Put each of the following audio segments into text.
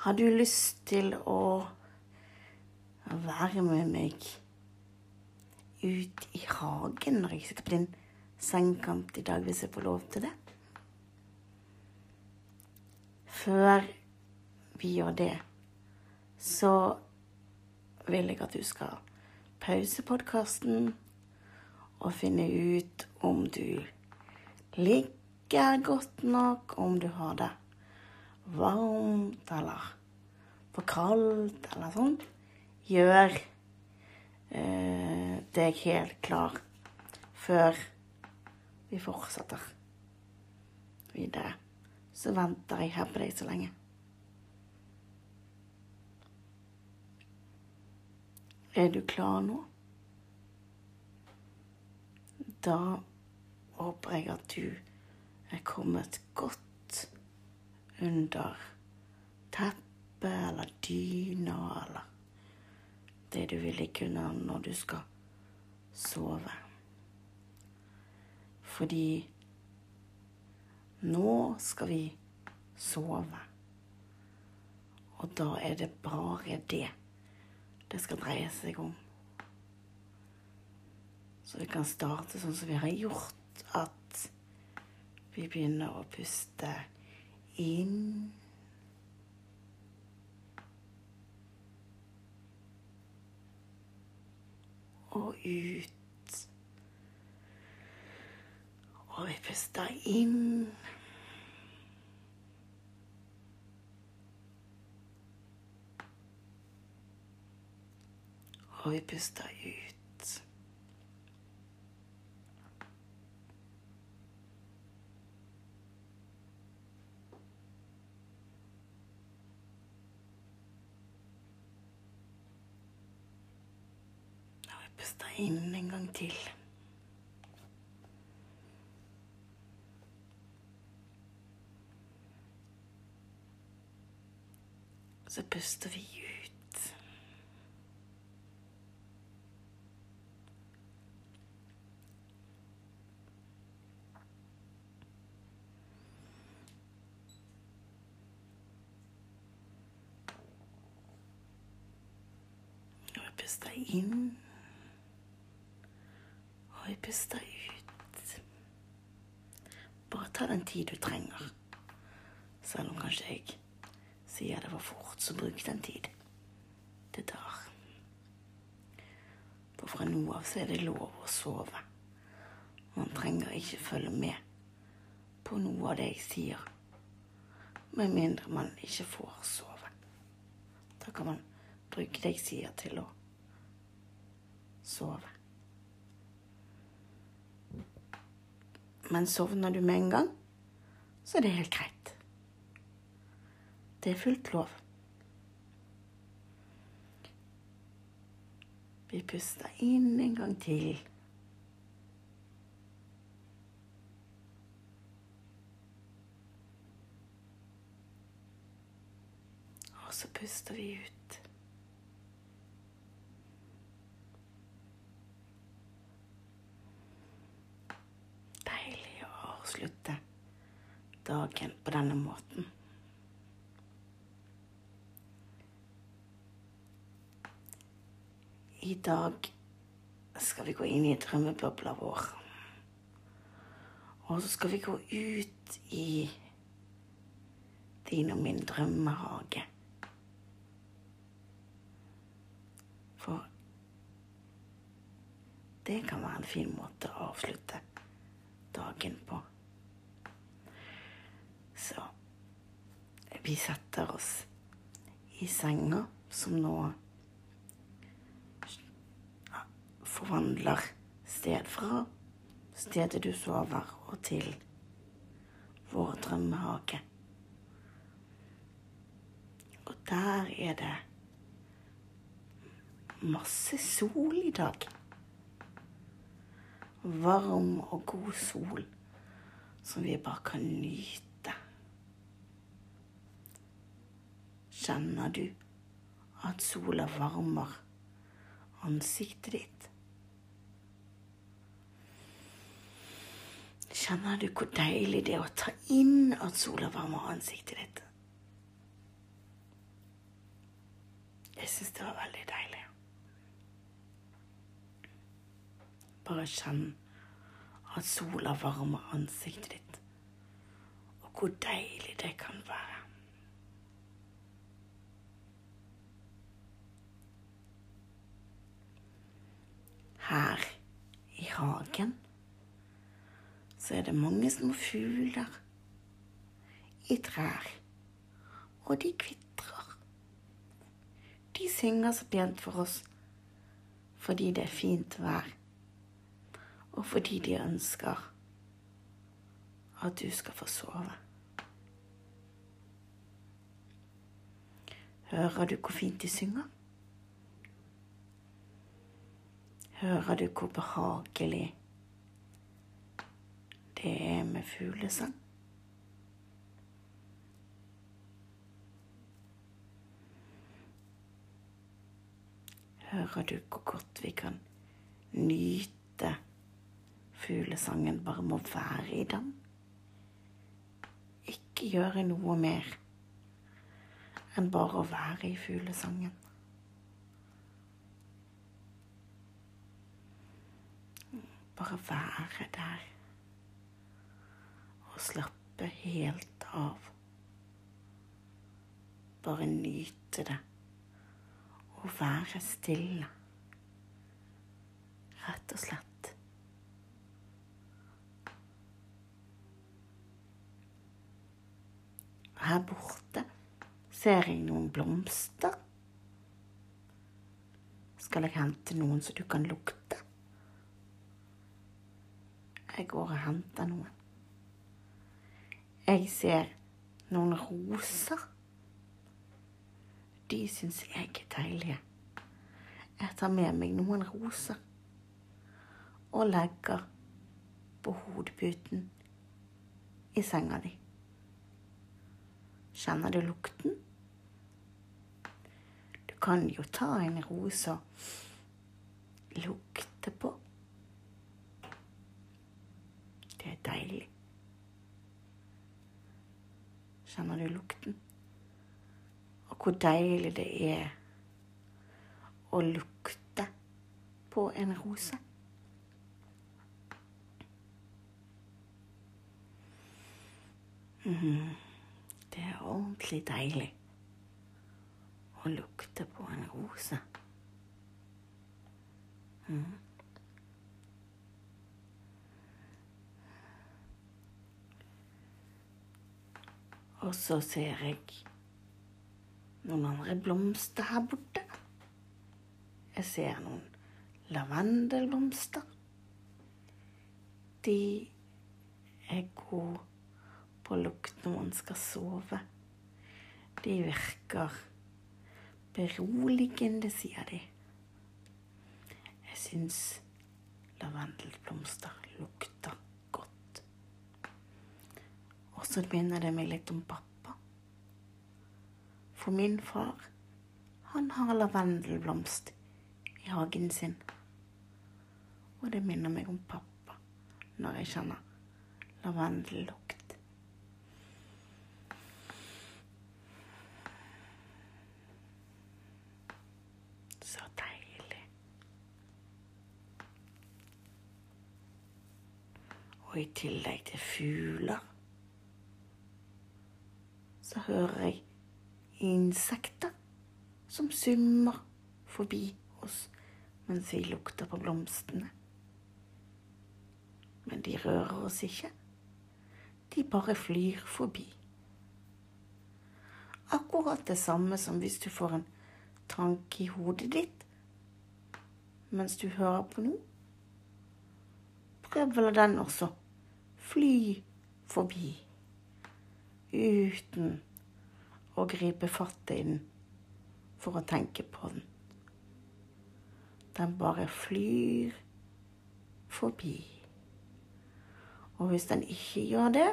Har du lyst til å være med meg ut i hagen når jeg sitter på din sengekant i dag, hvis jeg får lov til det? Før vi gjør det, så vil jeg at du skal pause podkasten og finne ut om du ligger godt nok, om du har det varmt eller for kaldt eller sånn. Gjør eh, deg helt klar før vi fortsetter videre. Så venter jeg her på deg så lenge. Er du klar nå? Da håper jeg at du er kommet godt under teppet eller dyna eller det du vil ligge under når du skal sove. Fordi nå skal vi sove. Og da er det bare det det skal dreie seg om. Så vi kan starte sånn som vi har gjort, at vi begynner å puste inn. Og ut. Og vi puster inn. Og vi puster ut. Og vi puster inn en gang til. Så puster vi ut. Og jeg puster inn. Vi puster ut. Bare ta den tid du trenger. Selv om kanskje jeg sier det var fort, så bruk den tid det tar. For fra nå av så er det lov å sove. Man trenger ikke følge med på noe av det jeg sier, med mindre man ikke får sove. Da kan man bruke det jeg sier, til å sove. Men sovner du med en gang, så er det helt greit. Det er fullt lov. Vi puster inn en gang til. Og så puster vi ut. Deilig å avslutte dagen på denne måten. I dag skal vi gå inn i drømmebobla vår. Og så skal vi gå ut i din og min drømmehage. For det kan være en fin måte å avslutte dagen på. Så vi setter oss i senga, som nå forvandler sted fra stedet du sover, og til vår drømmehage. Og der er det masse sol i dag. Varm og god sol som vi bare kan nyte. Kjenner du at sola varmer ansiktet ditt? Kjenner du hvor deilig det er å ta inn at sola varmer ansiktet ditt? Jeg syns det var veldig deilig. Bare kjenn at sola varmer ansiktet ditt, og hvor deilig det kan være. Her i hagen så er det mange små fugler i trær, og de kvitrer. De synger så pent for oss fordi det er fint vær, og fordi de ønsker at du skal få sove. Hører du hvor fint de synger? Hører du hvor behagelig det er med fuglesang? Hører du hvor godt vi kan nyte fuglesangen bare med å være i den? Ikke gjøre noe mer enn bare å være i fuglesangen. Bare være der og slappe helt av. Bare nyte det og være stille. Rett og slett. Her borte ser jeg noen blomster. Skal jeg hente noen så du kan lukte? Jeg går og henter noen. Jeg ser noen roser. De syns jeg er deilige. Jeg tar med meg noen roser og legger på hodeputen i senga di. Kjenner du lukten? Du kan jo ta en rose og lukte på. Det er deilig. Kjenner du lukten? Og hvor deilig det er å lukte på en rose. Mm. Det er ordentlig deilig å lukte på en rose. Mhm. Og så ser jeg noen andre blomster her borte. Jeg ser noen lavendelblomster. De er gode på lukt når man skal sove. De virker beroligende, sier de. Jeg syns lavendelblomster lukter. Og så minner det meg litt om pappa. For min far, han har lavendelblomst i hagen sin. Og det minner meg om pappa når jeg kjenner lavendellukt. Så deilig. Og i tillegg til fugler så hører jeg insekter som summer forbi oss mens vi lukter på blomstene. Men de rører oss ikke. De bare flyr forbi. Akkurat det samme som hvis du får en tanke i hodet ditt mens du hører på noe. Prøv vel den også. Fly forbi uten å gripe fatt i den for å tenke på den. Den bare flyr forbi. Og hvis den ikke gjør det,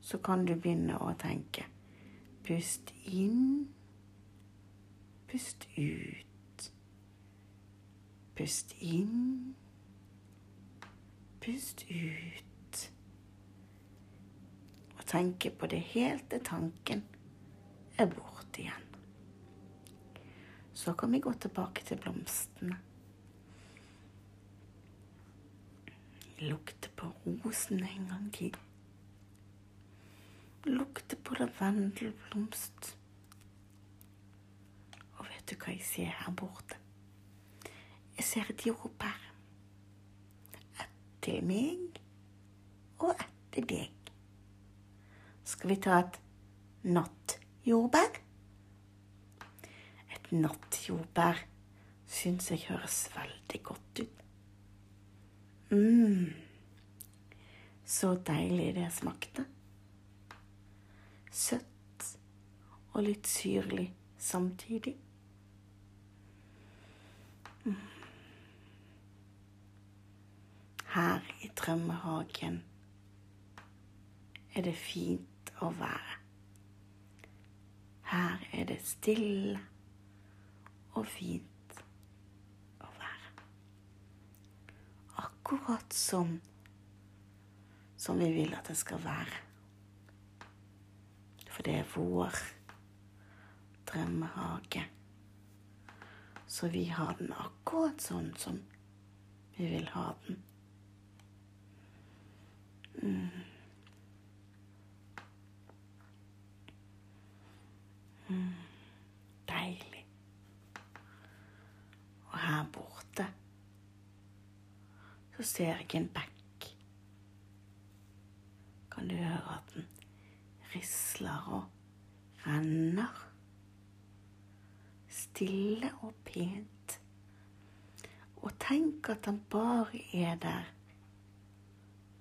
så kan du begynne å tenke. Pust inn, pust ut. Pust inn, pust ut. Tenke på det helt til tanken er borte igjen. Så kan vi gå tilbake til blomstene. Lukte på rosene en gang til. Lukte på lavendelblomst. Og vet du hva jeg ser her borte? Jeg ser et jordbær. Ett til meg og ett til deg. Skal vi ta et nattjordbær? Et nattjordbær syns jeg høres veldig godt ut. mm. Så deilig det smakte. Søtt og litt syrlig samtidig. Mm. Her i drømmehagen er det fint å være. Her er det stille og fint å være. Akkurat som som vi vil at det skal være. For det er vår drømmehage. Så vi har den akkurat sånn som vi vil ha den. Mm. Mm. Deilig. Og her borte så ser jeg en bekk. Kan du høre at den risler og renner? Stille og pent. Og tenk at den bare er der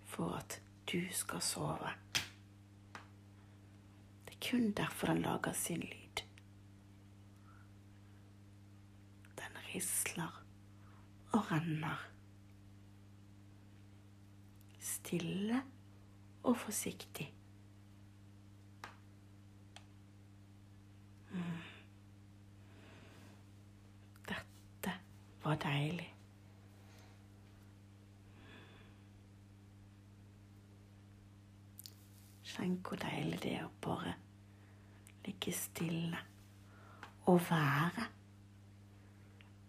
for at du skal sove. Det er kun derfor den lager sin lyd. Den risler og renner. Stille og forsiktig. Mm. Dette var deilig. Tenk hvor deilig det er å bare ligge stille og være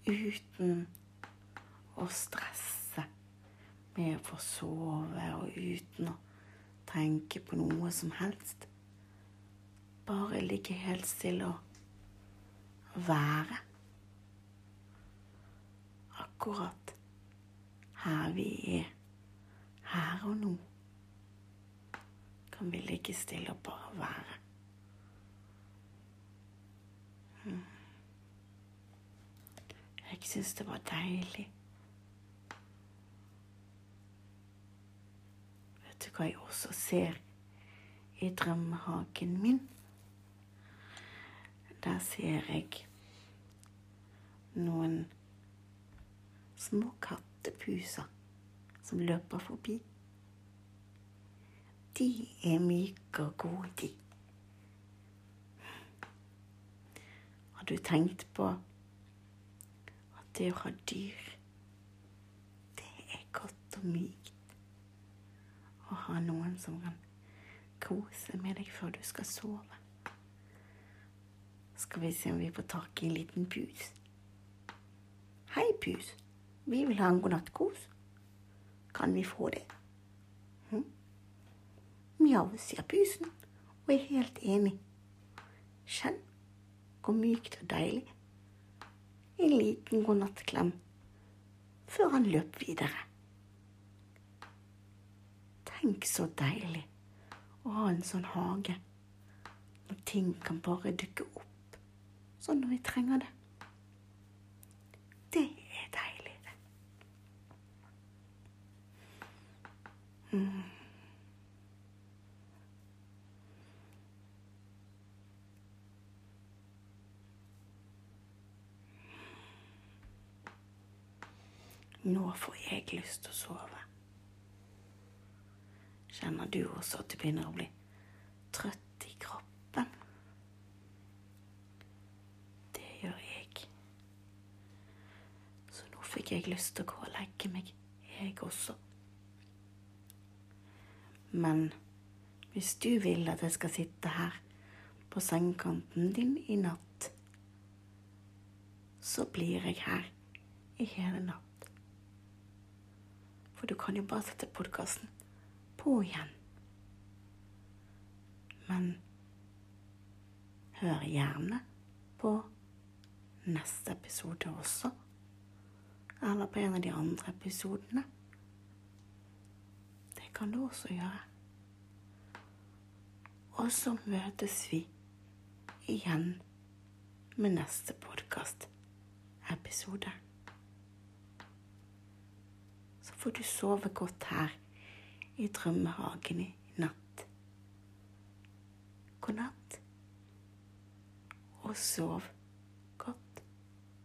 uten å stresse med å få sove og uten å tenke på noe som helst. Bare ligge helt stille og være. Akkurat her vi er, her og nå kan vi ligge stille og bare være. Jeg syns det var deilig. Vet du hva jeg også ser i drømmehagen min? Der ser jeg noen små kattepuser som løper forbi. De er myke og gode, de. Har du tenkt på det å ha dyr, det er godt og mykt? Å ha noen som kan kose med deg før du skal sove. Skal vi se om vi får tak i en liten pus. Hei, pus. Vi vil ha en godnattkos. Kan vi få det? Mjau, sier pusen og er helt enig. Kjenn hvor mykt og deilig. En liten godnattklem før han løp videre. Tenk så deilig å ha en sånn hage når ting kan bare dukke opp sånn når vi trenger det er deilig, det. Mm. Nå får jeg lyst til å sove. Kjenner du også at du begynner å bli trøtt i kroppen? Det gjør jeg. Så nå fikk jeg lyst til å gå og legge meg, jeg også. Men hvis du vil at jeg skal sitte her på sengekanten din i natt, så blir jeg her i hele natt. For du kan jo bare sette podkasten på igjen. Men hør gjerne på neste episode også. Eller på en av de andre episodene. Det kan du også gjøre. Og så møtes vi igjen med neste podkastepisode. Så får du sove godt her i drømmehagen i natt. God natt, og sov